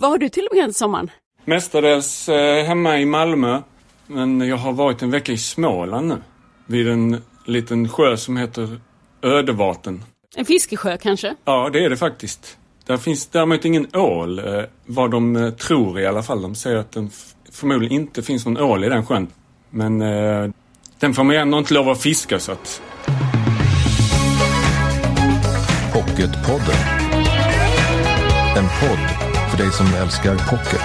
Vad har du tillbringat sommaren? Mestadels eh, hemma i Malmö. Men jag har varit en vecka i Småland nu. Vid en liten sjö som heter Ödevaten. En fiskesjö kanske? Ja, det är det faktiskt. Där finns däremot ingen ål, eh, vad de eh, tror i alla fall. De säger att det förmodligen inte finns någon ål i den sjön. Men eh, den får man ju ändå inte lov att fiska så att... Pocketpodden. En podd för dig som älskar pocket.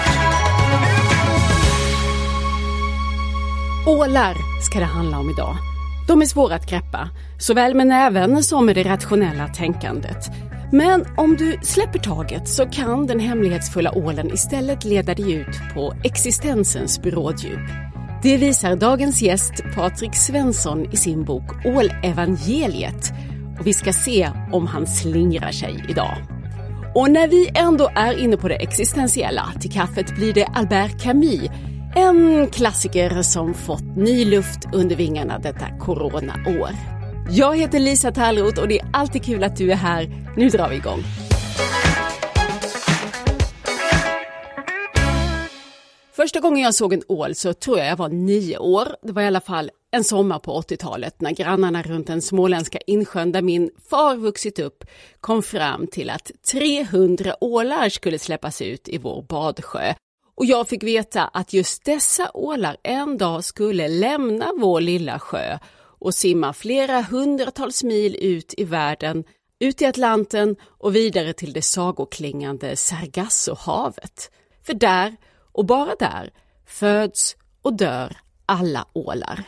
Ålar ska det handla om idag. De är svåra att greppa, såväl med näven som med det rationella tänkandet. Men om du släpper taget så kan den hemlighetsfulla ålen istället leda dig ut på existensens bråddjup. Det visar dagens gäst Patrik Svensson i sin bok Ålevangeliet. Och vi ska se om han slingrar sig idag. Och när vi ändå är inne på det existentiella, till kaffet blir det Albert Camus. En klassiker som fått ny luft under vingarna detta coronaår. Jag heter Lisa Tallroth och det är alltid kul att du är här. Nu drar vi igång. Första gången jag såg en ål så tror jag jag var nio år. Det var i alla fall en sommar på 80-talet när grannarna runt den småländska insjön där min far vuxit upp kom fram till att 300 ålar skulle släppas ut i vår badsjö. Och jag fick veta att just dessa ålar en dag skulle lämna vår lilla sjö och simma flera hundratals mil ut i världen, ut i Atlanten och vidare till det sagoklingande Sargassohavet. För där, och bara där, föds och dör alla ålar.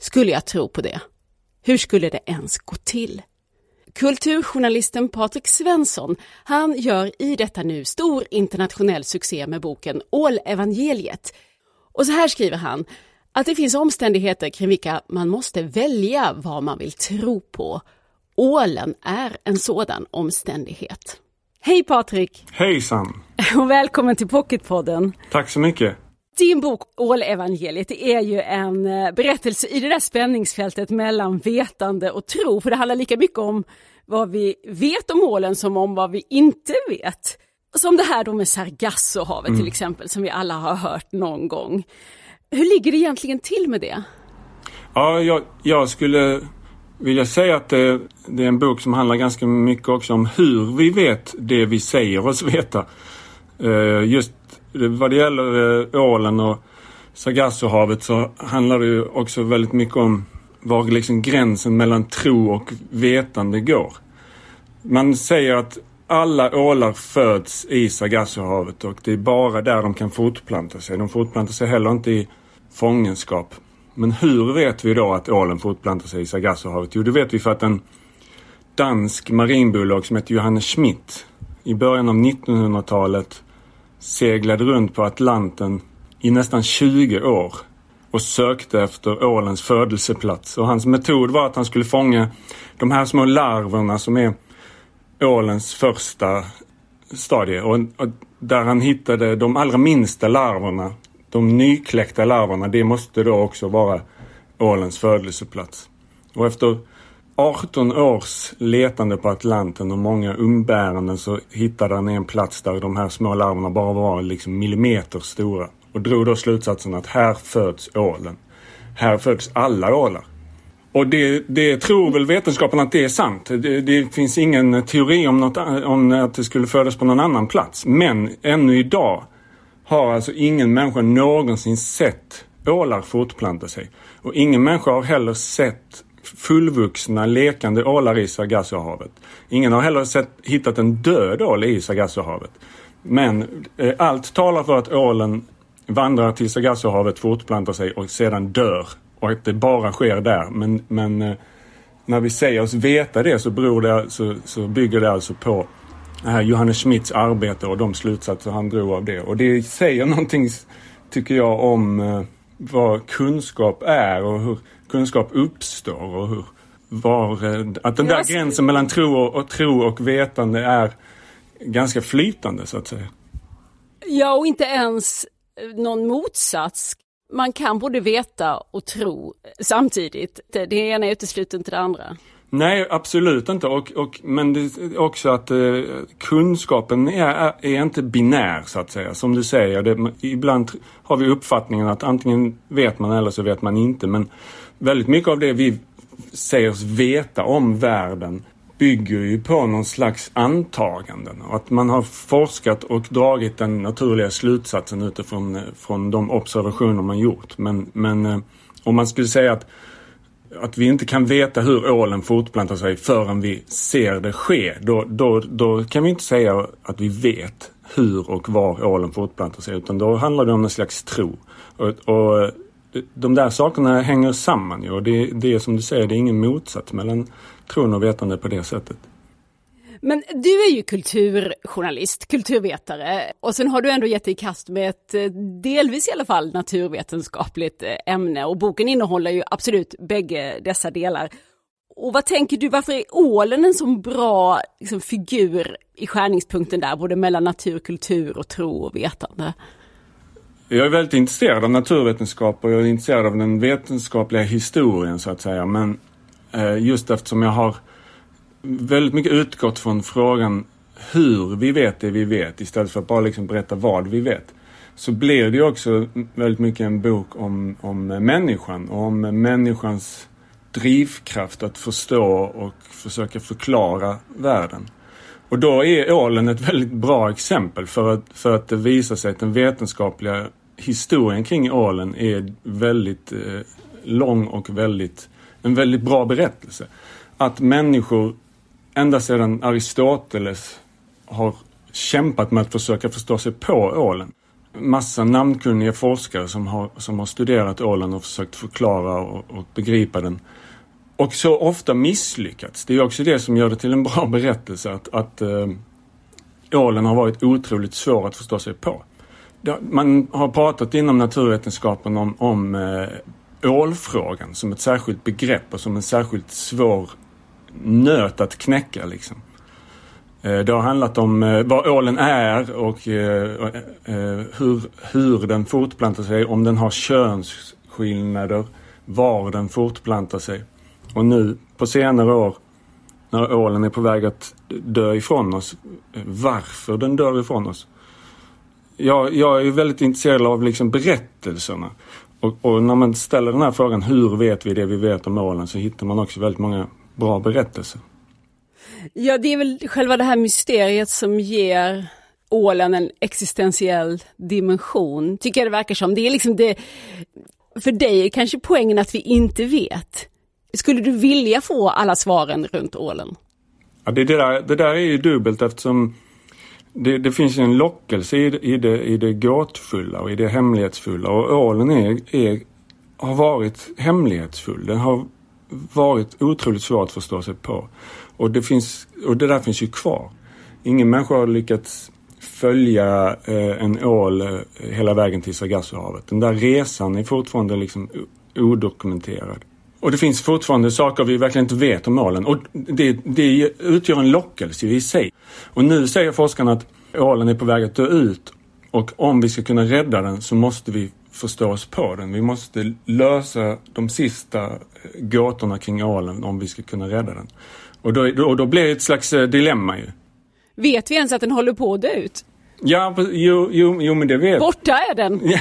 Skulle jag tro på det? Hur skulle det ens gå till? Kulturjournalisten Patrik Svensson, han gör i detta nu stor internationell succé med boken Ålevangeliet. Och så här skriver han, att det finns omständigheter kring vilka man måste välja vad man vill tro på. Ålen är en sådan omständighet. Hej Patrik! Hejsan! Och välkommen till Pocketpodden. Tack så mycket. Din bok Ålevangeliet är ju en eh, berättelse i det där spänningsfältet mellan vetande och tro, för det handlar lika mycket om vad vi vet om ålen som om vad vi inte vet. Som det här då med Sargassohavet mm. till exempel, som vi alla har hört någon gång. Hur ligger det egentligen till med det? Ja, jag, jag skulle vill jag säga att det, det, är en bok som handlar ganska mycket också om hur vi vet det vi säger oss veta. Uh, just vad det gäller uh, ålen och Sargassohavet så handlar det ju också väldigt mycket om var liksom gränsen mellan tro och vetande går. Man säger att alla ålar föds i Sargassohavet och det är bara där de kan fortplanta sig. De fortplantar sig heller inte i fångenskap. Men hur vet vi då att ålen fortplantar sig i Sargassohavet? Jo, det vet vi för att en dansk marinbiolog som heter Johannes Schmidt i början av 1900-talet seglade runt på Atlanten i nästan 20 år och sökte efter ålens födelseplats. Och hans metod var att han skulle fånga de här små larverna som är ålens första stadie. Och, och där han hittade de allra minsta larverna, de nykläckta larverna, det måste då också vara ålens födelseplats. Och efter 18 års letande på Atlanten och många umbäranden så hittade han en plats där de här små larverna bara var liksom millimeter stora. Och drog då slutsatsen att här föds ålen. Här föds alla ålar. Och det, det tror väl vetenskapen att det är sant. Det, det, finns ingen teori om, något, om att det skulle födas på någon annan plats. Men ännu idag har alltså ingen människa någonsin sett ålar fortplanta sig. Och ingen människa har heller sett fullvuxna lekande ålar i Sargassohavet. Ingen har heller sett, hittat en död ål i Sargassohavet. Men eh, allt talar för att ålen vandrar till Sargassohavet, fortplantar sig och sedan dör och att det bara sker där. Men, men eh, när vi säger oss veta det så, beror det, så, så bygger det alltså på Johannes Schmidts arbete och de slutsatser han drog av det. Och det säger någonting, tycker jag, om eh, vad kunskap är och hur kunskap uppstår och hur, var, eh, att den där gränsen mellan tro och, och, tro och vetande är ganska flytande så att säga. Ja, och inte ens någon motsats man kan både veta och tro samtidigt. Det ena utesluter inte det andra. Nej, absolut inte. Och, och, men det är också att eh, kunskapen är, är inte binär så att säga. Som du säger, det, ibland har vi uppfattningen att antingen vet man eller så vet man inte. Men väldigt mycket av det vi säger oss veta om världen bygger ju på någon slags antaganden. Att man har forskat och dragit den naturliga slutsatsen utifrån eh, från de observationer man gjort. Men, men eh, om man skulle säga att att vi inte kan veta hur ålen fortplantar sig förrän vi ser det ske. Då, då, då kan vi inte säga att vi vet hur och var ålen fortplantar sig utan då handlar det om en slags tro. Och, och de där sakerna hänger samman ju och det, det är som du säger, det är ingen motsats mellan tron och vetande på det sättet. Men du är ju kulturjournalist, kulturvetare och sen har du ändå gett dig i kast med ett eh, delvis i alla fall naturvetenskapligt eh, ämne och boken innehåller ju absolut bägge dessa delar. Och vad tänker du, varför är ålen en så bra liksom, figur i skärningspunkten där, både mellan natur, kultur och tro och vetande? Jag är väldigt intresserad av naturvetenskap och jag är intresserad av den vetenskapliga historien så att säga. Men eh, just eftersom jag har väldigt mycket utgått från frågan hur vi vet det vi vet istället för att bara liksom berätta vad vi vet. Så blir det ju också väldigt mycket en bok om, om människan och om människans drivkraft att förstå och försöka förklara världen. Och då är ålen ett väldigt bra exempel för att, för att det visar sig att den vetenskapliga historien kring ålen är väldigt eh, lång och väldigt, en väldigt bra berättelse. Att människor ända sedan Aristoteles har kämpat med att försöka förstå sig på ålen. Massa namnkunniga forskare som har, som har studerat ålen och försökt förklara och, och begripa den. Och så ofta misslyckats. Det är också det som gör det till en bra berättelse att, att äh, ålen har varit otroligt svår att förstå sig på. Man har pratat inom naturvetenskapen om, om äh, ålfrågan som ett särskilt begrepp och som en särskilt svår nöt att knäcka liksom. Eh, det har handlat om eh, vad ålen är och eh, hur, hur den fortplantar sig, om den har könsskillnader, var den fortplantar sig. Och nu på senare år när ålen är på väg att dö ifrån oss, varför den dör ifrån oss. Jag, jag är väldigt intresserad av liksom berättelserna. Och, och, när man ställer den här frågan, hur vet vi det vi vet om ålen, så hittar man också väldigt många bra berättelse. Ja, det är väl själva det här mysteriet som ger ålen en existentiell dimension, tycker jag det verkar som. Det är liksom det, för dig är kanske poängen att vi inte vet. Skulle du vilja få alla svaren runt ålen? Ja, det, det, där, det där är ju dubbelt eftersom det, det finns en lockelse i det, i, det, i det gåtfulla och i det hemlighetsfulla och ålen är, är, har varit hemlighetsfull. Den har varit otroligt svårt att förstå sig på. Och det, finns, och det där finns ju kvar. Ingen människa har lyckats följa eh, en ål eh, hela vägen till Sargassohavet. Den där resan är fortfarande liksom odokumenterad. Och det finns fortfarande saker vi verkligen inte vet om ålen och det, det utgör en lockelse i sig. Och nu säger forskarna att ålen är på väg att dö ut och om vi ska kunna rädda den så måste vi förstå oss på den. Vi måste lösa de sista eh, gåtorna kring ålen om vi ska kunna rädda den. Och då, då, då blir det ett slags eh, dilemma ju. Vet vi ens att den håller på att dö ut? Ja, jo, jo, jo men det vet Borta är den!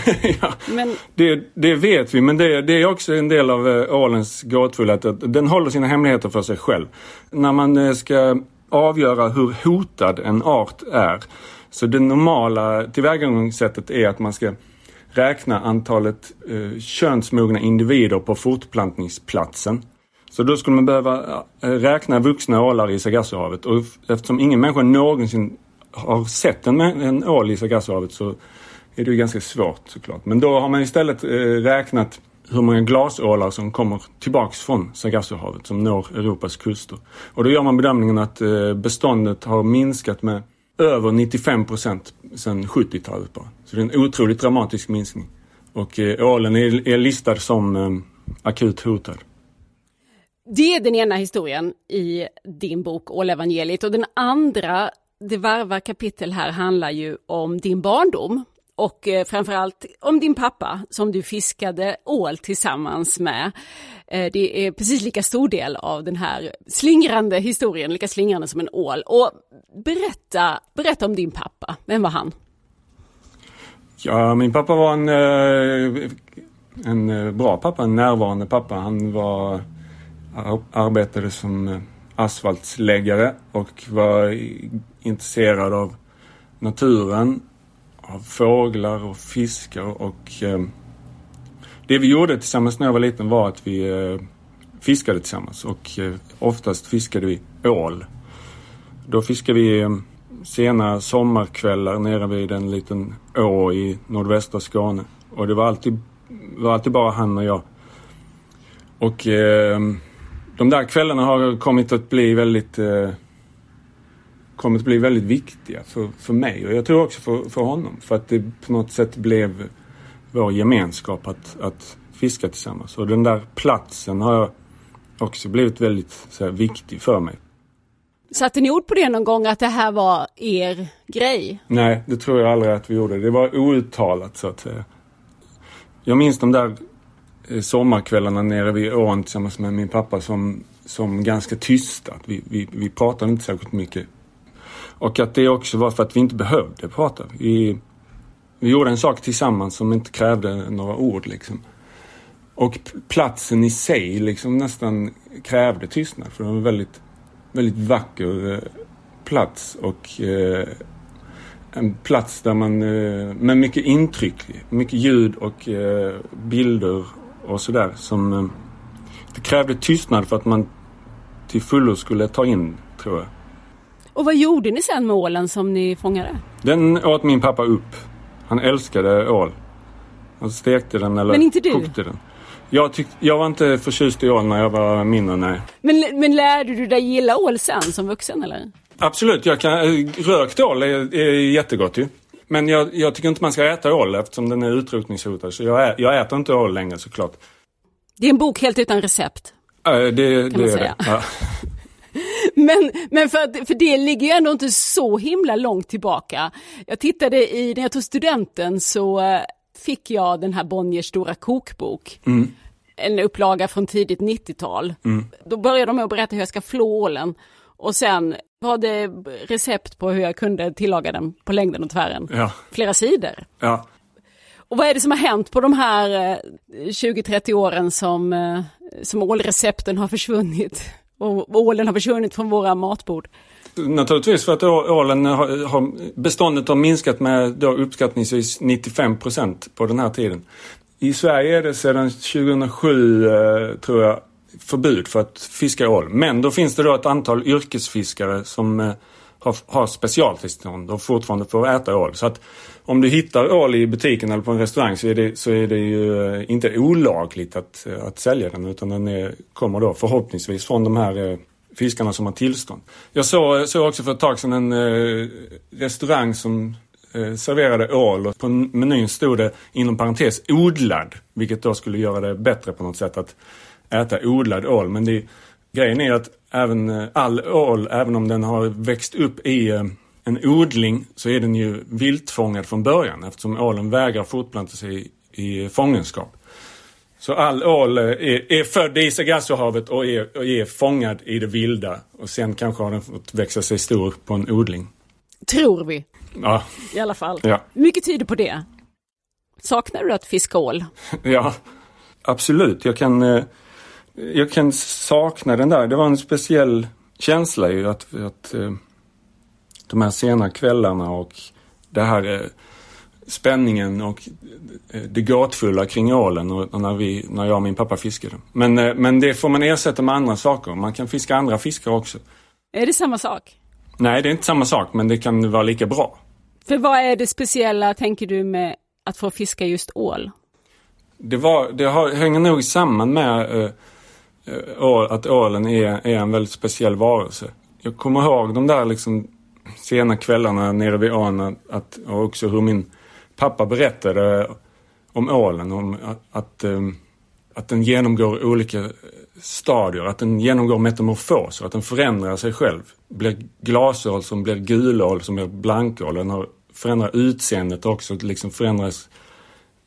ja, men... det, det vet vi, men det, det är också en del av äh, ålens gåtfullhet. Att den håller sina hemligheter för sig själv. När man ska avgöra hur hotad en art är, så det normala tillvägagångssättet är att man ska räkna antalet eh, könsmogna individer på fortplantningsplatsen. Så då skulle man behöva eh, räkna vuxna ålar i Sargassohavet och eftersom ingen människa någonsin har sett en, en ål i Sargassohavet så är det ju ganska svårt såklart. Men då har man istället eh, räknat hur många glasålar som kommer tillbaks från Sargassohavet som når Europas kuster. Och då gör man bedömningen att eh, beståndet har minskat med över 95 procent sedan 70-talet bara. Så det är en otroligt dramatisk minskning. Och eh, ålen är, är listad som eh, akut hotad. Det är den ena historien i din bok Ålevangeliet och den andra, det varva kapitel här, handlar ju om din barndom och eh, framförallt om din pappa som du fiskade ål tillsammans med. Eh, det är precis lika stor del av den här slingrande historien, lika slingrande som en ål. Och berätta, berätta om din pappa, vem var han? Ja, min pappa var en, eh, en eh, bra pappa, en närvarande pappa. Han var, eh, arbetade som asfaltsläggare och var intresserad av naturen, av fåglar och fiskar och eh, det vi gjorde tillsammans när jag var liten var att vi eh, fiskade tillsammans och eh, oftast fiskade vi ål. Då fiskade vi sena sommarkvällar nere vid en liten å i nordvästra Skåne. Och det var alltid, var alltid bara han och jag. Och eh, de där kvällarna har kommit att bli väldigt eh, kommit att bli väldigt viktiga för, för mig och jag tror också för, för honom. För att det på något sätt blev vår gemenskap att, att fiska tillsammans. Och den där platsen har också blivit väldigt så här, viktig för mig. Satte ni ord på det någon gång att det här var er grej? Nej, det tror jag aldrig att vi gjorde. Det var outtalat så att säga. Jag minns de där eh, sommarkvällarna nere vid ån tillsammans med min pappa som, som ganska tysta. Vi, vi, vi pratade inte särskilt mycket. Och att det också var för att vi inte behövde prata. Vi, vi gjorde en sak tillsammans som inte krävde några ord liksom. Och platsen i sig liksom nästan krävde tystnad för det var en väldigt väldigt vacker eh, plats och eh, en plats där man eh, med mycket intryck, mycket ljud och eh, bilder och sådär som eh, det krävde tystnad för att man till fullo skulle ta in, tror jag. Och vad gjorde ni sen med ålen som ni fångade? Den åt min pappa upp. Han älskade ål. Han stekte den eller Men inte du? kokte den. Jag, tyck, jag var inte förtjust i ål när jag var mindre, nej. Men, men lärde du dig gilla ål sen som vuxen eller? Absolut, jag kan, rökt ål är, är jättegott ju. Men jag, jag, tycker inte man ska äta ål eftersom den är utrotningshotad. Så jag, ä, jag äter inte ål längre såklart. Det är en bok helt utan recept. Äh, det, det, det är det. Ja. Men men för, för det ligger ju ändå inte så himla långt tillbaka. Jag tittade i, när jag tog studenten så eh, fick jag den här Bonniers stora kokbok. Mm. En upplaga från tidigt 90-tal. Mm. Då började de med att berätta hur jag ska flå ålen. Och sen var det recept på hur jag kunde tillaga den på längden och tvären. Ja. Flera sidor. Ja. Och vad är det som har hänt på de här 20-30 eh, åren som, eh, som ålrecepten har försvunnit? Och ålen har försvunnit från våra matbord? Naturligtvis för att ålen har, beståndet har minskat med då uppskattningsvis 95 procent på den här tiden. I Sverige är det sedan 2007 eh, tror jag förbud för att fiska ål. Men då finns det då ett antal yrkesfiskare som eh, har, har specialtillstånd och fortfarande får äta ål. Så att om du hittar ål i butiken eller på en restaurang så är det, så är det ju eh, inte olagligt att, eh, att sälja den utan den är, kommer då förhoppningsvis från de här eh, fiskarna som har tillstånd. Jag såg, såg också för ett tag sedan en eh, restaurang som eh, serverade ål och på menyn stod det inom parentes odlad. Vilket då skulle göra det bättre på något sätt att äta odlad ål. Men det, grejen är att även all ål, även om den har växt upp i eh, en odling så är den ju viltfångad från början eftersom ålen vägrar fortplanta sig i, i fångenskap. Så all ål är, är född i Sargassohavet och är, och är fångad i det vilda. Och sen kanske har den fått växa sig stor på en odling. Tror vi. Ja. I alla fall. Ja. Mycket tyder på det. Saknar du att fiska ål? Ja, absolut. Jag kan, eh, jag kan sakna den där. Det var en speciell känsla ju att, att eh, de här sena kvällarna och det här eh, spänningen och eh, det gåtfulla kring ålen och när, vi, när jag och min pappa fiskade. Men, eh, men det får man ersätta med andra saker. Man kan fiska andra fiskar också. Är det samma sak? Nej, det är inte samma sak, men det kan vara lika bra. För vad är det speciella, tänker du, med att få fiska just ål? Det, var, det har, hänger nog samman med äh, äh, att ålen är, är en väldigt speciell varelse. Jag kommer ihåg de där liksom sena kvällarna nere vid ån att, och också hur min pappa berättade om ålen, om att, att, eh, att den genomgår olika stadier, att den genomgår metamorfoser, att den förändrar sig själv. Blir glasål som blir gulål som blir blankål. Den har förändrat utseendet också liksom förändras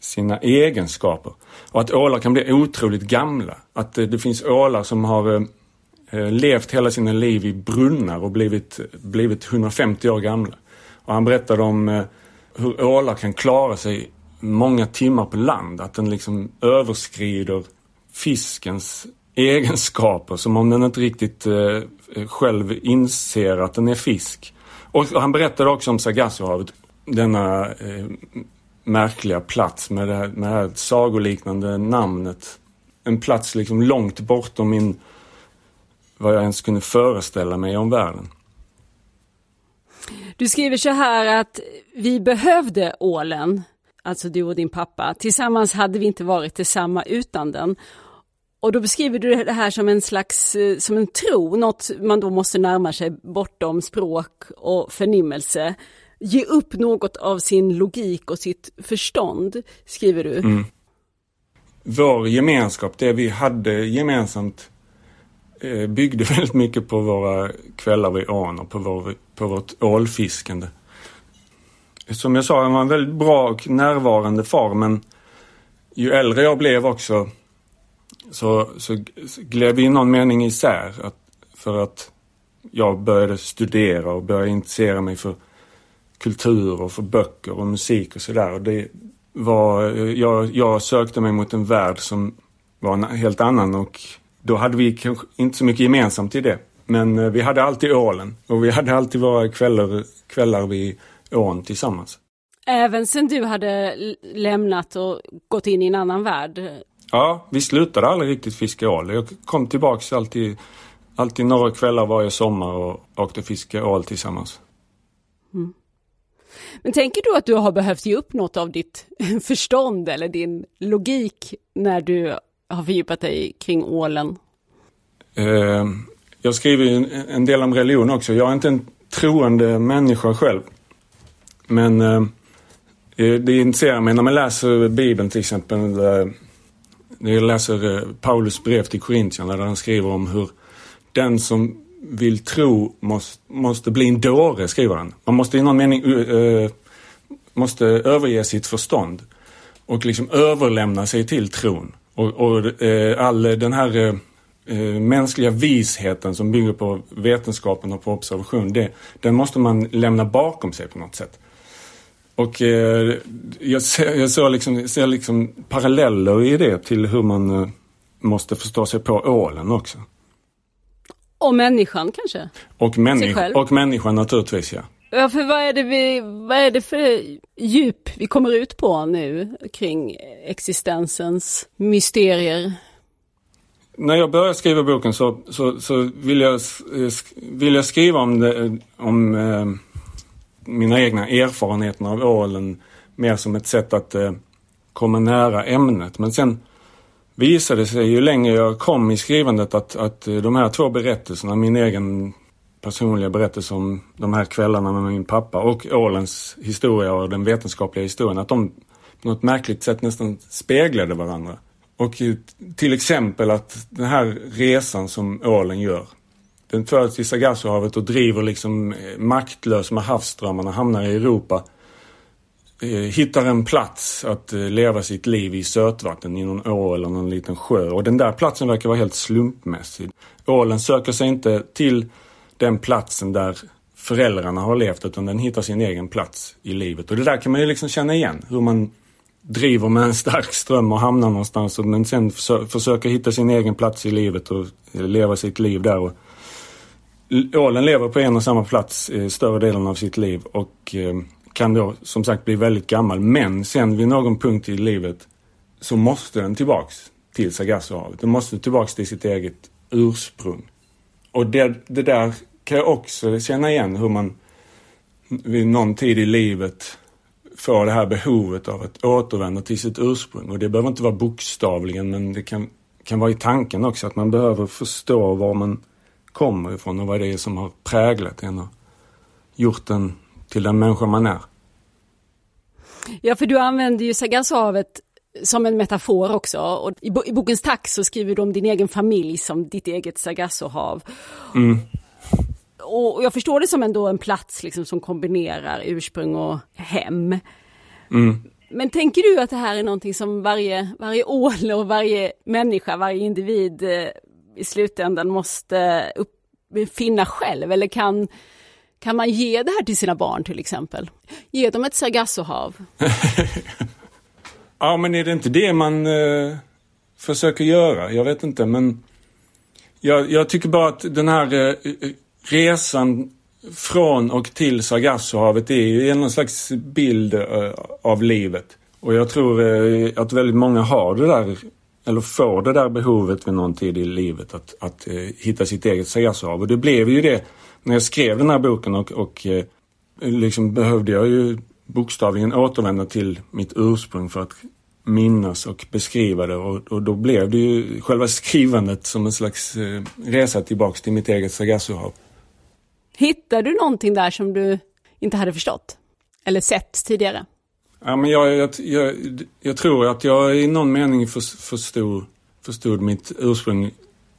sina egenskaper. Och att ålar kan bli otroligt gamla. Att det, det finns ålar som har eh, Eh, levt hela sina liv i brunnar och blivit, blivit 150 år gamla. Och han berättade om eh, hur ålar kan klara sig många timmar på land. Att den liksom överskrider fiskens egenskaper som om den inte riktigt eh, själv inser att den är fisk. Och han berättade också om Sargassohavet, denna eh, märkliga plats med det, här, med det här sagoliknande namnet. En plats liksom långt bortom min, vad jag ens kunde föreställa mig om världen. Du skriver så här att vi behövde ålen, alltså du och din pappa. Tillsammans hade vi inte varit detsamma utan den. Och då beskriver du det här som en slags, eh, som en tro, något man då måste närma sig bortom språk och förnimmelse. Ge upp något av sin logik och sitt förstånd, skriver du. Mm. Vår gemenskap, det vi hade gemensamt, Eh, byggde väldigt mycket på våra kvällar vid ån och på, vår, på vårt ålfiskande. Som jag sa, han var en väldigt bra och närvarande far men ju äldre jag blev också så, så gled vi i någon mening isär. Att, för att jag började studera och började intressera mig för kultur och för böcker och musik och sådär. Jag, jag sökte mig mot en värld som var en helt annan och då hade vi kanske inte så mycket gemensamt i det. Men eh, vi hade alltid ålen och vi hade alltid våra kvällar, kvällar vid ån tillsammans. Även sen du hade lämnat och gått in i en annan värld? Ja, vi slutade aldrig riktigt fiska ål. Jag kom tillbaks alltid, alltid några kvällar varje sommar och åkte fiska ål tillsammans. Mm. Men tänker du att du har behövt ge upp något av ditt förstånd eller din logik när du har fördjupat dig kring ålen? Eh, jag skriver en del om religion också. Jag är inte en troende människa själv. Men eh, eh det intresserar mig när man läser Bibeln till exempel. Eh, när jag läser eh, Paulus brev till Korintierna där han skriver om hur den som vill tro måste, måste bli en dåre, skriver han. Man måste i någon mening uh, måste överge sitt förstånd och liksom överlämna sig till tron. Och, och uh, all den här uh, mänskliga visheten som bygger på vetenskapen och på observation, det, den måste man lämna bakom sig på något sätt. Och eh, jag ser, jag ser, liksom, ser liksom paralleller i det till hur man eh, måste förstå sig på ålen också. Och människan kanske? Och, människa, och människan naturligtvis, ja. Ja, för vad är, det vi, vad är det för djup vi kommer ut på nu kring existensens mysterier? När jag började skriva boken så, så, så ville, jag, eh, vill jag skriva om, det, eh, om eh, mina egna erfarenheter av ålen mer som ett sätt att eh, komma nära ämnet. Men sen visade det sig ju längre jag kom i skrivandet att, att eh, de här två berättelserna, min egen personliga berättelser om de här kvällarna med min pappa och ålens historia och den vetenskapliga historien, att de på något märkligt sätt nästan speglade varandra. Och till exempel att den här resan som ålen gör den föds i Sargassohavet och driver liksom eh, maktlös med havsströmmarna, hamnar i Europa. Eh, hittar en plats att eh, leva sitt liv i sötvatten i någon å eller någon liten sjö. Och den där platsen verkar vara helt slumpmässig. Ålen söker sig inte till den platsen där föräldrarna har levt utan den hittar sin egen plats i livet. Och det där kan man ju liksom känna igen. Hur man driver med en stark ström och hamnar någonstans men sen försöker hitta sin egen plats i livet och eh, leva sitt liv där. Och ålen lever på en och samma plats eh, större delen av sitt liv och eh, kan då som sagt bli väldigt gammal. Men sen vid någon punkt i livet så måste den tillbaks till Sargassohavet. Den måste tillbaks till sitt eget ursprung. Och det, det där kan jag också känna igen hur man vid någon tid i livet får det här behovet av att återvända till sitt ursprung. Och det behöver inte vara bokstavligen men det kan, kan vara i tanken också att man behöver förstå var man kommer ifrån och vad det är som har präglat en och gjort den till den människa man är. Ja, för du använder ju Sargassohavet som en metafor också. Och i, bokens tack så skriver du om din egen familj som ditt eget Sargassohav. Mm. Och jag förstår det som ändå en plats liksom, som kombinerar ursprung och hem. Mm. Men tänker du att det här är någonting som varje, varje ål och varje människa, varje individ eh, i slutändan måste upp, finna själv? Eller kan, kan man ge det här till sina barn till exempel? Ge dem ett Sargassohav? ja, men är det inte det man eh, försöker göra? Jag vet inte, men jag, jag tycker bara att den här eh, resan från och till Sargassohavet är ju någon slags bild eh, av livet. Och jag tror eh, att väldigt många har det där, eller får det där behovet vid någon tid i livet att, att eh, hitta sitt eget Sargassohav. Och det blev ju det när jag skrev den här boken och, och liksom behövde jag ju bokstavligen återvända till mitt ursprung för att minnas och beskriva det och, och då blev det ju själva skrivandet som en slags resa tillbaks till mitt eget Sargassohav. Hittade du någonting där som du inte hade förstått? Eller sett tidigare? Ja, men jag, jag, jag, jag tror att jag i någon mening förstod, förstod mitt ursprung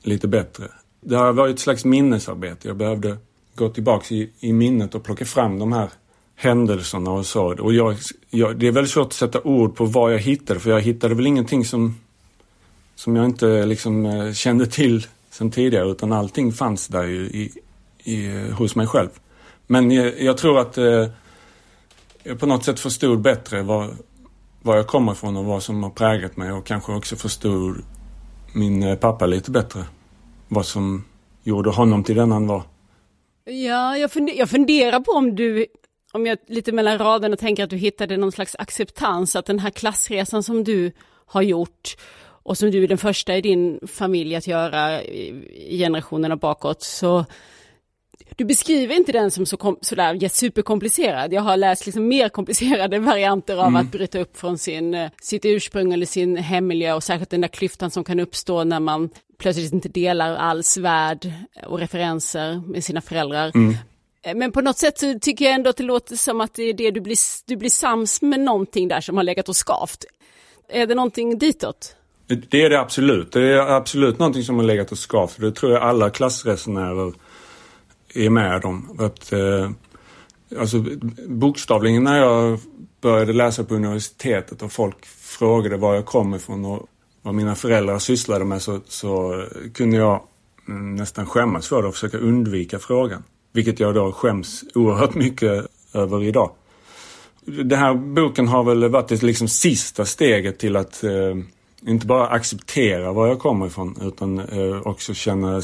lite bättre. Det här var ett slags minnesarbete. Jag behövde gå tillbaks i, i minnet och plocka fram de här händelserna och så. Och jag, jag, det är väldigt svårt att sätta ord på vad jag hittade för jag hittade väl ingenting som, som jag inte liksom eh, kände till sen tidigare utan allting fanns där i, i, hos mig själv. Men jag, jag tror att eh, jag på något sätt förstod bättre var, var jag kommer ifrån och vad som har präglat mig och kanske också förstod min eh, pappa lite bättre. Vad som gjorde honom till den han var. Ja, jag, funder, jag funderar på om du, om jag lite mellan raderna tänker att du hittade någon slags acceptans, att den här klassresan som du har gjort och som du är den första i din familj att göra i generationerna bakåt, så du beskriver inte den som så kom, sådär superkomplicerad. Jag har läst liksom mer komplicerade varianter av mm. att bryta upp från sin, eh, sitt ursprung eller sin hemmiljö och särskilt den där klyftan som kan uppstå när man plötsligt inte delar alls värld och referenser med sina föräldrar. Mm. Eh, men på något sätt så tycker jag ändå att det låter som att det är det du blir, du blir sams med någonting där som har legat och skavt. Är det någonting ditåt? Det är det absolut. Det är absolut någonting som har legat och skavt. Det tror jag alla klassresenärer är med om. Att, eh, alltså, bokstavligen när jag började läsa på universitetet och folk frågade var jag kom ifrån och vad mina föräldrar sysslade med så, så kunde jag mm, nästan skämmas för det och försöka undvika frågan. Vilket jag då skäms oerhört mycket över idag. Den här boken har väl varit det liksom sista steget till att eh, inte bara acceptera var jag kommer ifrån utan eh, också känna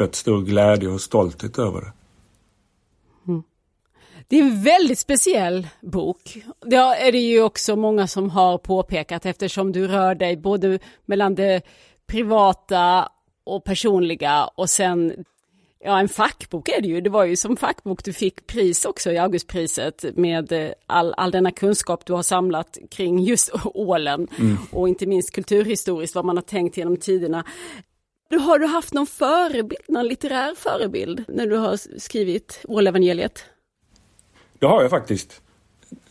rätt stor glädje och stolthet över det. Mm. Det är en väldigt speciell bok. Det är det ju också många som har påpekat eftersom du rör dig både mellan det privata och personliga och sen Ja, en fackbok är det ju. Det var ju som fackbok du fick pris också i Augustpriset med eh, all, all denna kunskap du har samlat kring just ålen mm. och inte minst kulturhistoriskt vad man har tänkt genom tiderna. Du, har du haft någon förebild, någon litterär förebild när du har skrivit Ålevangeliet? Det har jag faktiskt.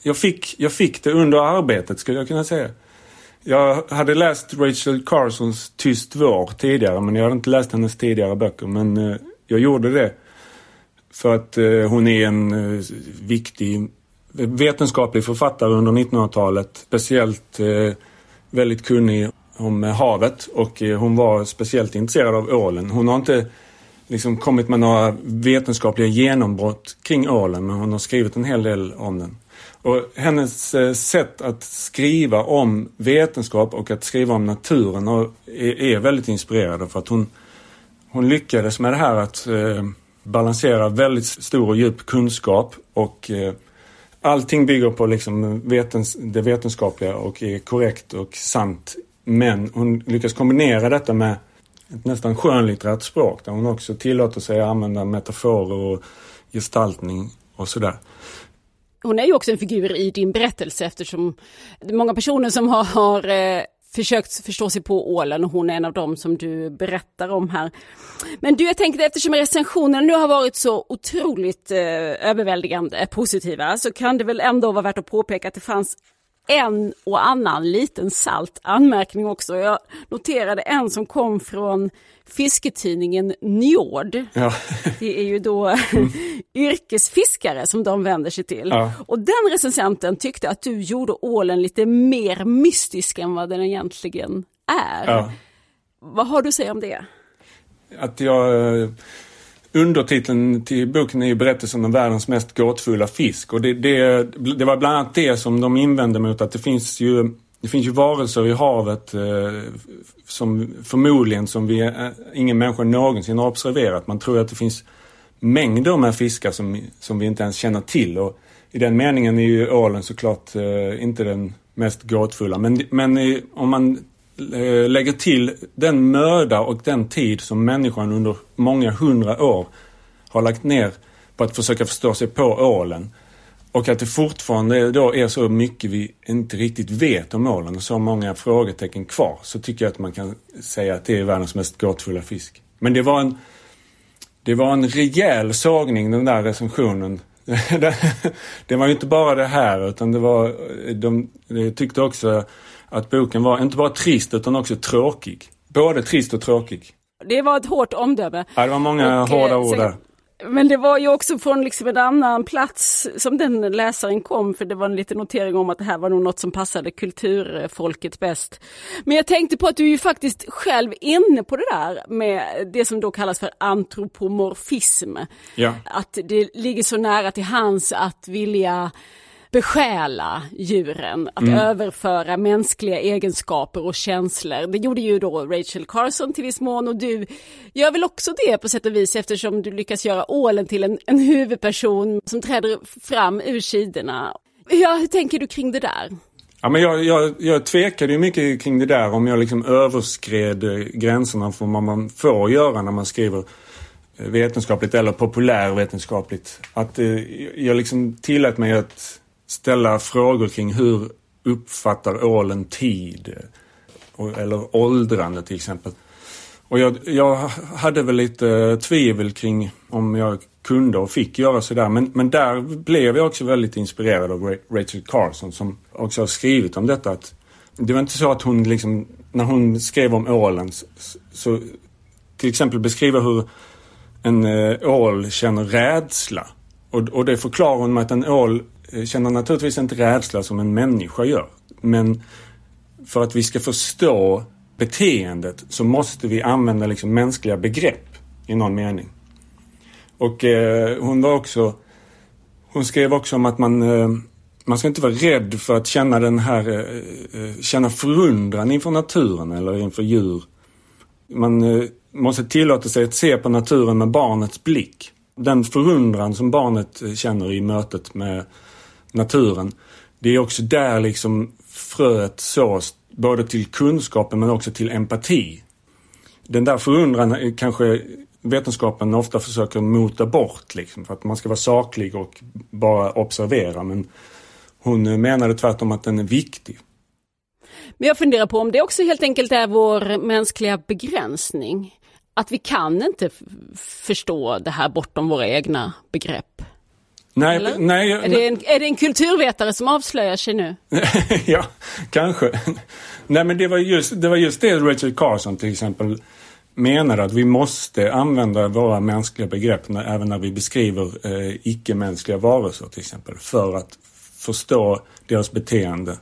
Jag fick, jag fick det under arbetet skulle jag kunna säga. Jag hade läst Rachel Carsons Tyst vår tidigare men jag hade inte läst hennes tidigare böcker. Men eh, jag gjorde det för att eh, hon är en eh, viktig vetenskaplig författare under 1900-talet. Speciellt eh, väldigt kunnig om eh, havet och eh, hon var speciellt intresserad av ålen. Hon har inte liksom kommit med några vetenskapliga genombrott kring ålen men hon har skrivit en hel del om den. Och hennes eh, sätt att skriva om vetenskap och att skriva om naturen är, väldigt inspirerande för att hon, hon lyckades med det här att balansera väldigt stor och djup kunskap och allting bygger på liksom vetens, det vetenskapliga och är korrekt och sant men hon lyckas kombinera detta med ett nästan skönlitterärt språk där hon också tillåter sig att använda metaforer och gestaltning och sådär. Hon är ju också en figur i din berättelse eftersom det är många personer som har, har eh, försökt förstå sig på ålen och hon är en av dem som du berättar om här. Men du, jag tänkte eftersom recensionerna nu har varit så otroligt eh, överväldigande positiva så kan det väl ändå vara värt att påpeka att det fanns en och annan liten salt anmärkning också. Jag noterade en som kom från fisketidningen Njord. Ja. Det är ju då mm. yrkesfiskare som de vänder sig till. Ja. Och den recensenten tyckte att du gjorde ålen lite mer mystisk än vad den egentligen är. Ja. Vad har du att säga om det? Att jag eh, Undertiteln till boken är ju berättelsen om världens mest gåtfulla fisk och det, det, det var bland annat det som de invände mot att det finns ju det finns ju varelser i havet eh, som förmodligen som vi, eh, ingen människa någonsin har observerat. Man tror att det finns mängder med fiskar som, som vi inte ens känner till och i den meningen är ju ålen såklart eh, inte den mest gåtfulla. Men, men eh, om man Eh, lägger till den möda och den tid som människan under många hundra år har lagt ner på att försöka förstå sig på ålen. Och att det fortfarande då är så mycket vi inte riktigt vet om ålen och så många frågetecken kvar. Så tycker jag att man kan säga att det är världens mest gåtfulla fisk. Men det var en, det var en rejäl sågning den där recensionen. det var ju inte bara det här utan det var, de, de tyckte också att boken var inte bara trist utan också tråkig. Både trist och tråkig. Det var ett hårt omdöme. Ja, det var många och, hårda ord där. Men det var ju också från liksom en annan plats som den läsaren kom, för det var en liten notering om att det här var nog något som passade kulturfolket bäst. Men jag tänkte på att du är ju faktiskt själv inne på det där med det som då kallas för antropomorfism. Ja. Att det ligger så nära till hans att vilja besjäla djuren, att mm. överföra mänskliga egenskaper och känslor. Det gjorde ju då Rachel Carson till viss mån och du gör väl också det på sätt och vis eftersom du lyckas göra ålen till en, en huvudperson som träder fram ur sidorna. Ja, hur tänker du kring det där? Ja, men jag, jag, jag tvekade ju mycket kring det där om jag liksom överskred gränserna för vad man får göra när man skriver eh, vetenskapligt eller populärvetenskapligt. Att eh, jag liksom tillät mig att ställa frågor kring hur uppfattar ålen tid? Eller åldrande till exempel. Och jag, jag hade väl lite tvivel kring om jag kunde och fick göra sådär. Men, men där blev jag också väldigt inspirerad av Rachel Carson som också har skrivit om detta. Att det var inte så att hon liksom, när hon skrev om ålen så, så till exempel beskriva hur en eh, ål känner rädsla. Och, och det förklarar hon med att en ål Eh, känner naturligtvis inte rädsla som en människa gör. Men för att vi ska förstå beteendet så måste vi använda liksom mänskliga begrepp i någon mening. Och eh, hon var också... Hon skrev också om att man, eh, man ska inte vara rädd för att känna den här... Eh, eh känna förundran inför naturen eller inför djur. Man eh, måste tillåta sig att se på naturen med barnets blick. Den förundran som barnet eh, känner i mötet med naturen. Det är också där liksom fröet sås både till kunskapen men också till empati. Den där förundran kanske vetenskapen ofta försöker mota bort liksom för att man ska vara saklig och bara observera men hon menade tvärtom att den är viktig. Men jag funderar på om det också helt enkelt är vår mänskliga begränsning. Att vi kan inte förstå det här bortom våra egna begrepp. Nej, nej, är, det en, är det en kulturvetare som avslöjar sig nu? ja, kanske. Nej men det var, just, det var just det Rachel Carson till exempel menade att vi måste använda våra mänskliga begrepp när, även när vi beskriver eh, icke-mänskliga varelser till exempel för att förstå deras beteende.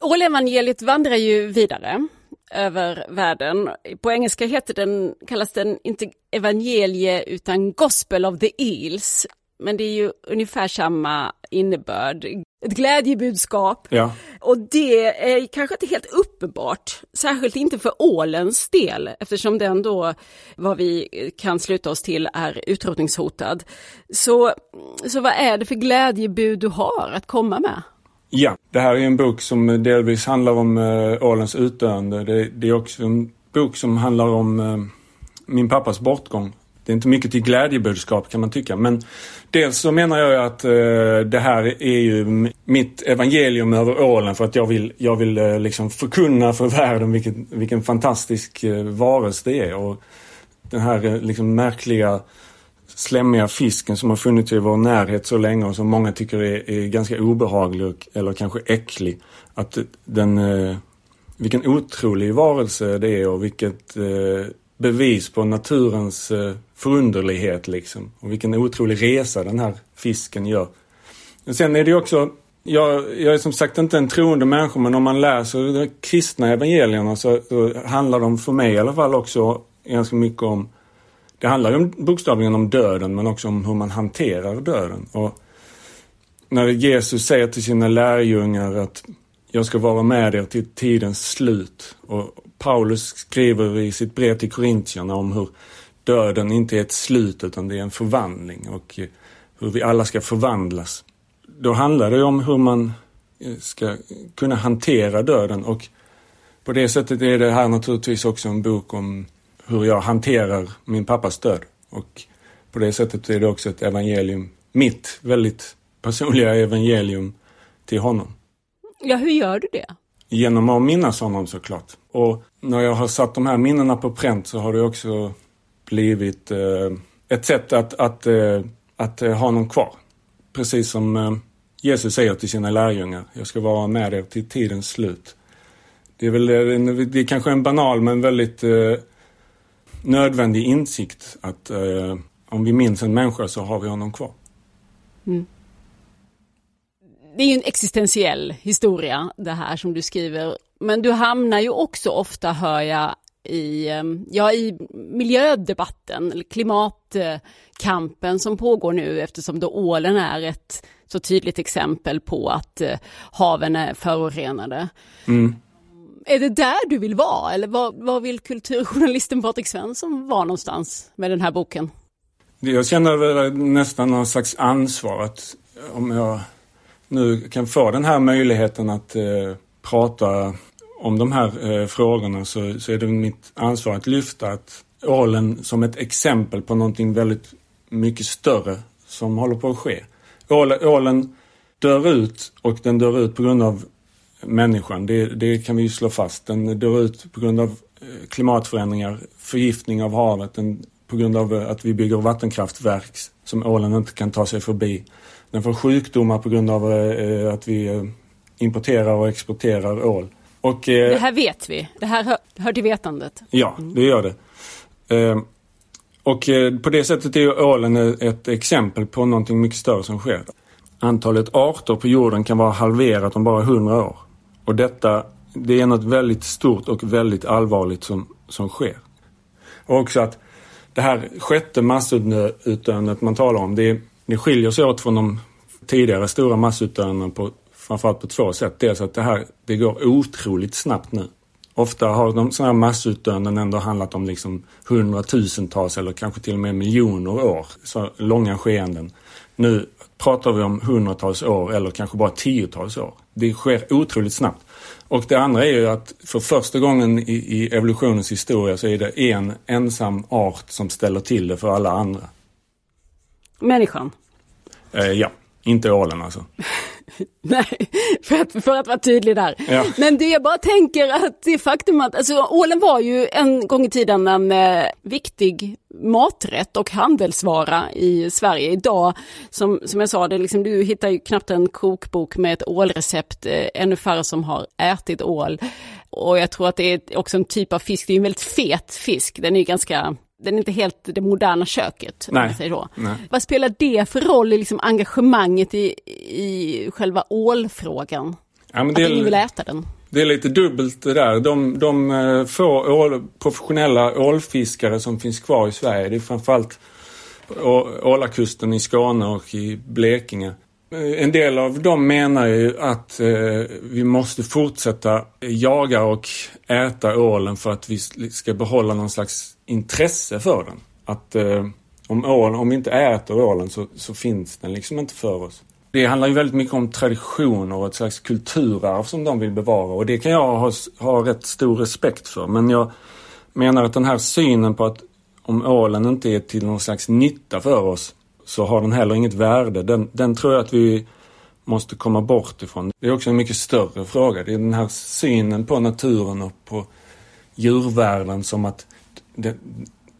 Ålevangeliet vandrar ju vidare över världen. På engelska heter den, kallas den inte evangelie utan Gospel of the Eels. Men det är ju ungefär samma innebörd. Ett glädjebudskap. Ja. Och det är kanske inte helt uppenbart, särskilt inte för ålens del eftersom den då, vad vi kan sluta oss till, är utrotningshotad. Så, så vad är det för glädjebud du har att komma med? Ja, det här är en bok som delvis handlar om äh, ålens utdöende. Det, det, är också en bok som handlar om äh, min pappas bortgång. Det är inte mycket till glädjebudskap kan man tycka. Men dels så menar jag att äh, det här är ju mitt evangelium över ålen för att jag vill, jag vill äh, liksom förkunna för världen vilken, vilken fantastisk äh, varelse det är. Och den här liksom märkliga slemmiga fisken som har funnits i vår närhet så länge och som många tycker är, är ganska obehaglig eller kanske äcklig. Att den, eh, vilken otrolig varelse det är och vilket eh, bevis på naturens eh, förunderlighet liksom. Och vilken otrolig resa den här fisken gör. Men sen är det också jag, jag är som sagt inte en troende människa men om man läser de kristna evangelierna så, så handlar de för mig i alla fall också ganska mycket om det handlar ju bokstavligen om döden men också om hur man hanterar döden. Och när Jesus säger till sina lärjungar att jag ska vara med er till tidens slut. Och Paulus skriver i sitt brev till Korintierna om hur döden inte är ett slut utan det är en förvandling och hur vi alla ska förvandlas. Då handlar det om hur man eh, ska kunna hantera döden och på det sättet är det här naturligtvis också en bok om hur jag hanterar min pappas död. Och på det sättet är det också ett evangelium, mitt väldigt personliga evangelium till honom. Ja, hur gör du det? Genom att minnas honom såklart. Och när jag har satt de här minnena på pränt så har det också blivit eh, ett sätt att, att, eh, att eh, ha honom kvar. Precis som eh, Jesus säger till sina lärjungar, jag ska vara med er till tidens slut. Det är väl eh, det är kanske en banal men väldigt nödvändig insikt att eh, om vi minns en människa så har vi honom kvar. Mm. Det är ju en existentiell historia det här som du skriver. Men du hamnar ju också ofta, hör jag, i, eh, ja, i miljödebatten, klimatkampen som pågår nu eftersom då ålen är ett så tydligt exempel på att eh, haven är förorenade. Mm. Är det där du vill vara eller var, vad vill kulturjournalisten Patrik Svensson vara någonstans med den här boken? Jag känner väl nästan någon slags ansvar att om jag nu kan få den här möjligheten att eh, prata om de här eh, frågorna så, så är det mitt ansvar att lyfta att ålen som ett exempel på någonting väldigt mycket större som håller på att ske. Ålen, ålen dör ut och den dör ut på grund av människan. Det, det, kan vi ju slå fast. Den dör ut på grund av eh, klimatförändringar, förgiftning av havet, den, på grund av eh, att vi bygger vattenkraftverk som ålen inte kan ta sig förbi. Den får sjukdomar på grund av eh, att vi importerar och exporterar ål. Och, det här vet vi. Det här hör, hör till vetandet. Ja, det gör det. Och på det sättet är ålen ett exempel på någonting mycket större som sker. Antalet arter på jorden kan vara halverat om bara 100 år. Och detta, det är något väldigt stort och väldigt allvarligt som, som sker. Och också att det här sjätte massutdöendet man talar om, det, det skiljer sig åt från de tidigare stora massutdöendena på framförallt på två sätt. Dels att det här, det går otroligt snabbt nu. Ofta har de sådana här massutdöenden ändå handlat om liksom hundratusentals eller kanske till och med miljoner år. Så långa skeenden. Nu pratar vi om hundratals år eller kanske bara tiotals år. Det sker otroligt snabbt. Och det andra är ju att för första gången i, i evolutionens historia så är det en ensam art som ställer till det för alla andra. Människan? Eh, ja, inte ålen alltså. Nej, för att, för att vara tydlig där. Ja. Men det jag bara tänker att det faktum att, alltså ålen var ju en gång i tiden en eh, viktig maträtt och handelsvara i Sverige. Idag, som, som jag sa, det liksom, du hittar ju knappt en kokbok med ett ålrecept, eh, ännu färre som har ätit ål. Och jag tror att det är också en typ av fisk, det är en väldigt fet fisk, den är ganska den är inte helt det moderna köket. Nej. Säger så. Nej. Vad spelar det för roll i liksom engagemanget i, i själva ålfrågan? Ja, att ingen vill äta den? Det är lite dubbelt det där. De, de eh, få ål, professionella ålfiskare som finns kvar i Sverige, det är framförallt Ålakusten i Skåne och i Blekinge. Eh, en del av dem menar ju att eh, vi måste fortsätta jaga och äta ålen för att vi ska behålla någon slags intresse för den. Att eh, om, ålen, om vi inte äter ålen så, så, finns den liksom inte för oss. Det handlar ju väldigt mycket om traditioner och ett slags kulturarv som de vill bevara och det kan jag ha, ha rätt stor respekt för. Men jag menar att den här synen på att om ålen inte är till någon slags nytta för oss så har den heller inget värde. Den, den tror jag att vi måste komma bort ifrån. Det är också en mycket större fråga. Det är den här synen på naturen och på djurvärlden som att det,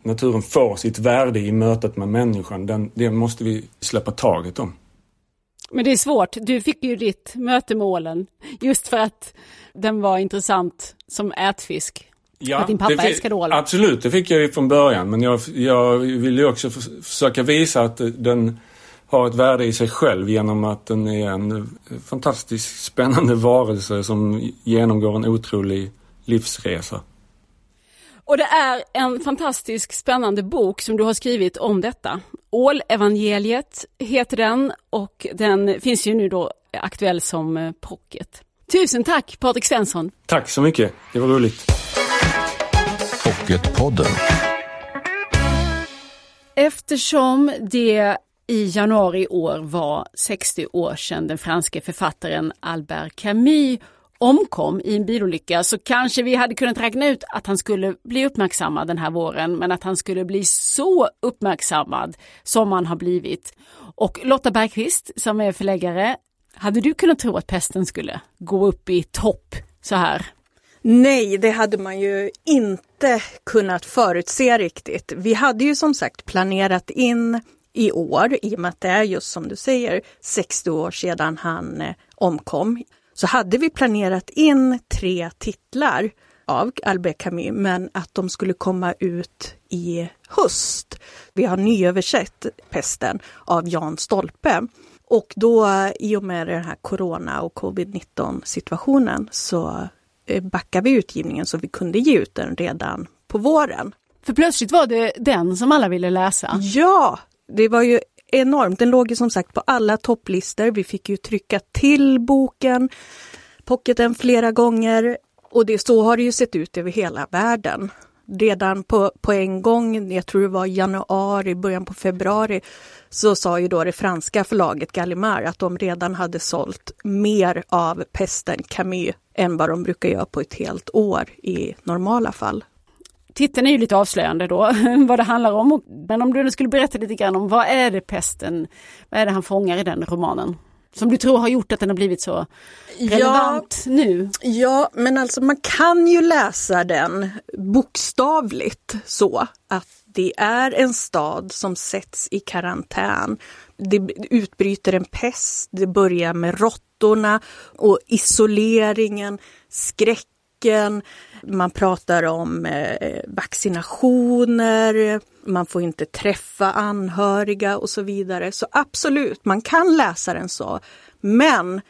naturen får sitt värde i mötet med människan, den, det måste vi släppa taget om. Men det är svårt. Du fick ju ditt möte med ålen just för att den var intressant som ätfisk. Ja, att din pappa älskade ålen. Absolut, det fick jag ju från början. Men jag, jag ville ju också försöka visa att den har ett värde i sig själv genom att den är en fantastiskt spännande varelse som genomgår en otrolig livsresa. Och det är en fantastisk spännande bok som du har skrivit om detta. Ålevangeliet heter den och den finns ju nu då aktuell som eh, pocket. Tusen tack Patrik Svensson! Tack så mycket, det var roligt. Pocketpodden. Eftersom det i januari i år var 60 år sedan den franske författaren Albert Camus omkom i en bilolycka så kanske vi hade kunnat räkna ut att han skulle bli uppmärksammad den här våren men att han skulle bli så uppmärksammad som han har blivit. Och Lotta Bergqvist som är förläggare, hade du kunnat tro att pesten skulle gå upp i topp så här? Nej, det hade man ju inte kunnat förutse riktigt. Vi hade ju som sagt planerat in i år, i och med att det är just som du säger 60 år sedan han eh, omkom så hade vi planerat in tre titlar av Albert Camus, men att de skulle komma ut i höst. Vi har nyöversatt Pesten av Jan Stolpe. Och då i och med den här corona och covid-19 situationen så eh, backade vi utgivningen så vi kunde ge ut den redan på våren. För plötsligt var det den som alla ville läsa? Ja, det var ju enormt. Den låg ju som sagt på alla topplistor. Vi fick ju trycka till boken, pocketen flera gånger och det, så har det ju sett ut över hela världen. Redan på, på en gång, jag tror det var januari, början på februari, så sa ju då det franska förlaget Gallimard att de redan hade sålt mer av Pesten Camus än vad de brukar göra på ett helt år i normala fall. Titeln är ju lite avslöjande då, vad det handlar om. Men om du skulle berätta lite grann om vad är det pesten, vad är det han fångar i den romanen? Som du tror har gjort att den har blivit så relevant ja, nu? Ja, men alltså man kan ju läsa den bokstavligt så att det är en stad som sätts i karantän. Det utbryter en pest, det börjar med råttorna och isoleringen, skräcken, man pratar om eh, vaccinationer, man får inte träffa anhöriga och så vidare. Så absolut, man kan läsa den så. Men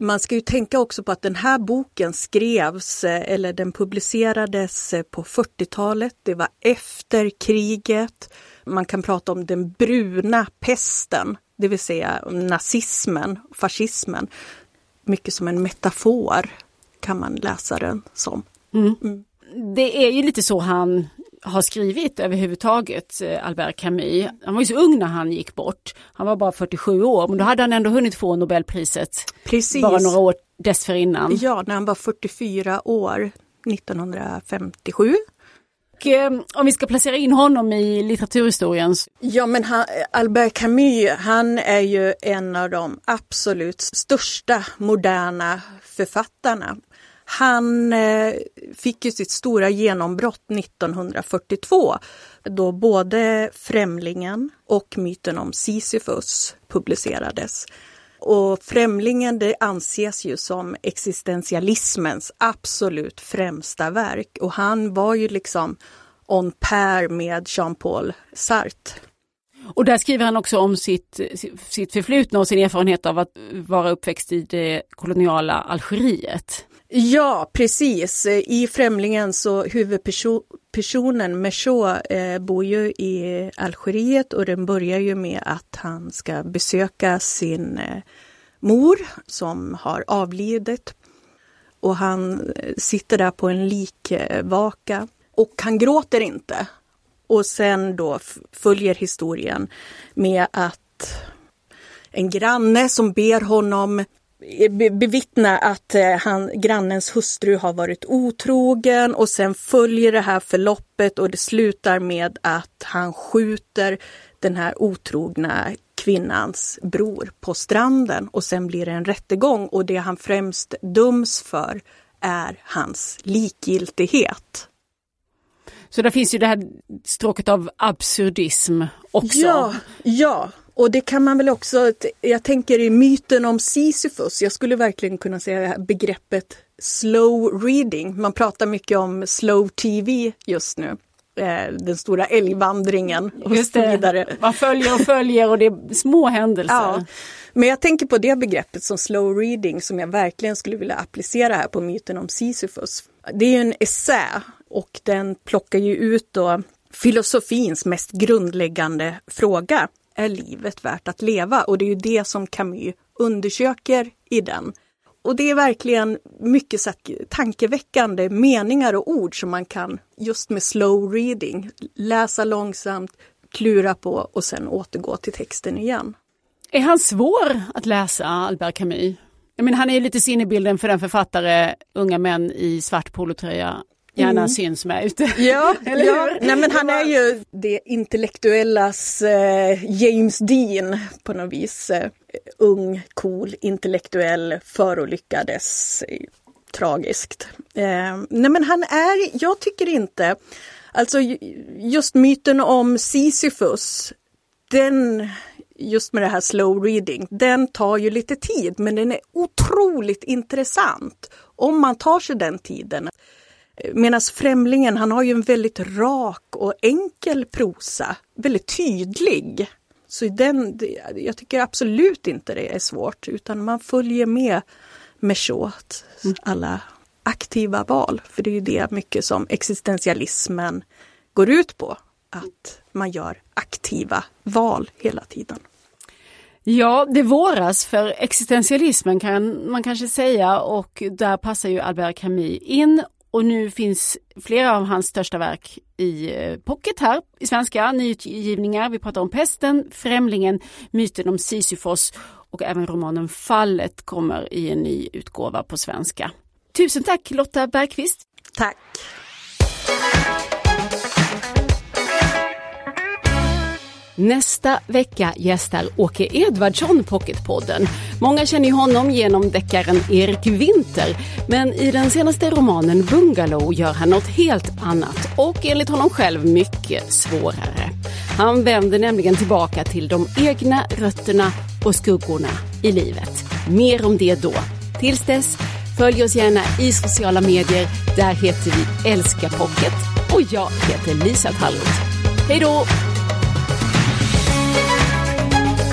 man ska ju tänka också på att den här boken skrevs eh, eller den publicerades eh, på 40-talet. Det var efter kriget. Man kan prata om den bruna pesten, det vill säga nazismen, fascismen. Mycket som en metafor kan man läsa den som. Mm. Mm. Det är ju lite så han har skrivit överhuvudtaget, eh, Albert Camus. Han var ju så ung när han gick bort. Han var bara 47 år, men då hade han ändå hunnit få Nobelpriset Precis. bara några år dessförinnan. Ja, när han var 44 år, 1957. Och, eh, om vi ska placera in honom i litteraturhistorien. Ja men han, Albert Camus, han är ju en av de absolut största moderna författarna. Han eh, fick ju sitt stora genombrott 1942 då både Främlingen och myten om Sisyfos publicerades. Och Främlingen det anses ju som existentialismens absolut främsta verk och han var ju liksom on pair med Jean-Paul Sartre. Och där skriver han också om sitt, sitt förflutna och sin erfarenhet av att vara uppväxt i det koloniala Algeriet. Ja, precis. I Främlingen så huvudpersonen Meshaw eh, bor ju i Algeriet och den börjar ju med att han ska besöka sin eh, mor som har avlidit. Och han eh, sitter där på en likvaka och han gråter inte. Och sen då följer historien med att en granne som ber honom bevittna att eh, han, grannens hustru har varit otrogen och sen följer det här förloppet och det slutar med att han skjuter den här otrogna kvinnans bror på stranden och sen blir det en rättegång och det han främst döms för är hans likgiltighet. Så där finns ju det här stråket av absurdism också. Ja, ja. Och det kan man väl också, jag tänker i myten om Sisyfos, jag skulle verkligen kunna säga begreppet slow reading. Man pratar mycket om slow tv just nu. Eh, den stora älgvandringen och så vidare. Man följer och följer och det är små händelser. Ja, men jag tänker på det begreppet som slow reading som jag verkligen skulle vilja applicera här på myten om Sisyfos. Det är en essä och den plockar ju ut då filosofins mest grundläggande fråga. Är livet värt att leva? Och det är ju det som Camus undersöker i den. Och det är verkligen mycket så tankeväckande meningar och ord som man kan just med slow reading läsa långsamt, klura på och sen återgå till texten igen. Är han svår att läsa, Albert Camus? Jag menar, han är ju lite sinnebilden för den författare unga män i svart polotröja gärna syns med ute. Ja, Eller ja. hur? Nej, men han är ju det intellektuellas eh, James Dean på något vis. Eh, ung, cool, intellektuell, förolyckades. Eh, tragiskt. Eh, nej men han är, jag tycker inte, alltså ju- just myten om Sisyfos, den just med det här slow reading, den tar ju lite tid men den är otroligt intressant om man tar sig den tiden. Medan Främlingen, han har ju en väldigt rak och enkel prosa, väldigt tydlig. Så den, jag tycker absolut inte det är svårt, utan man följer med Merchauds alla aktiva val. För det är ju det mycket som existentialismen går ut på, att man gör aktiva val hela tiden. Ja, det våras för existentialismen kan man kanske säga och där passar ju Albert Camus in. Och nu finns flera av hans största verk i eh, pocket här i svenska, nyutgivningar. Vi pratar om Pesten, Främlingen, Myten om Sisyfos och även romanen Fallet kommer i en ny utgåva på svenska. Tusen tack Lotta Bergqvist. Tack! Nästa vecka gästar Åke Edvardsson Pocketpodden. Många känner ju honom genom deckaren Erik Winter, men i den senaste romanen Bungalow gör han något helt annat och enligt honom själv mycket svårare. Han vänder nämligen tillbaka till de egna rötterna och skuggorna i livet. Mer om det då. Tills dess, följ oss gärna i sociala medier. Där heter vi Älska Pocket och jag heter Lisa Tallroth. Hej då!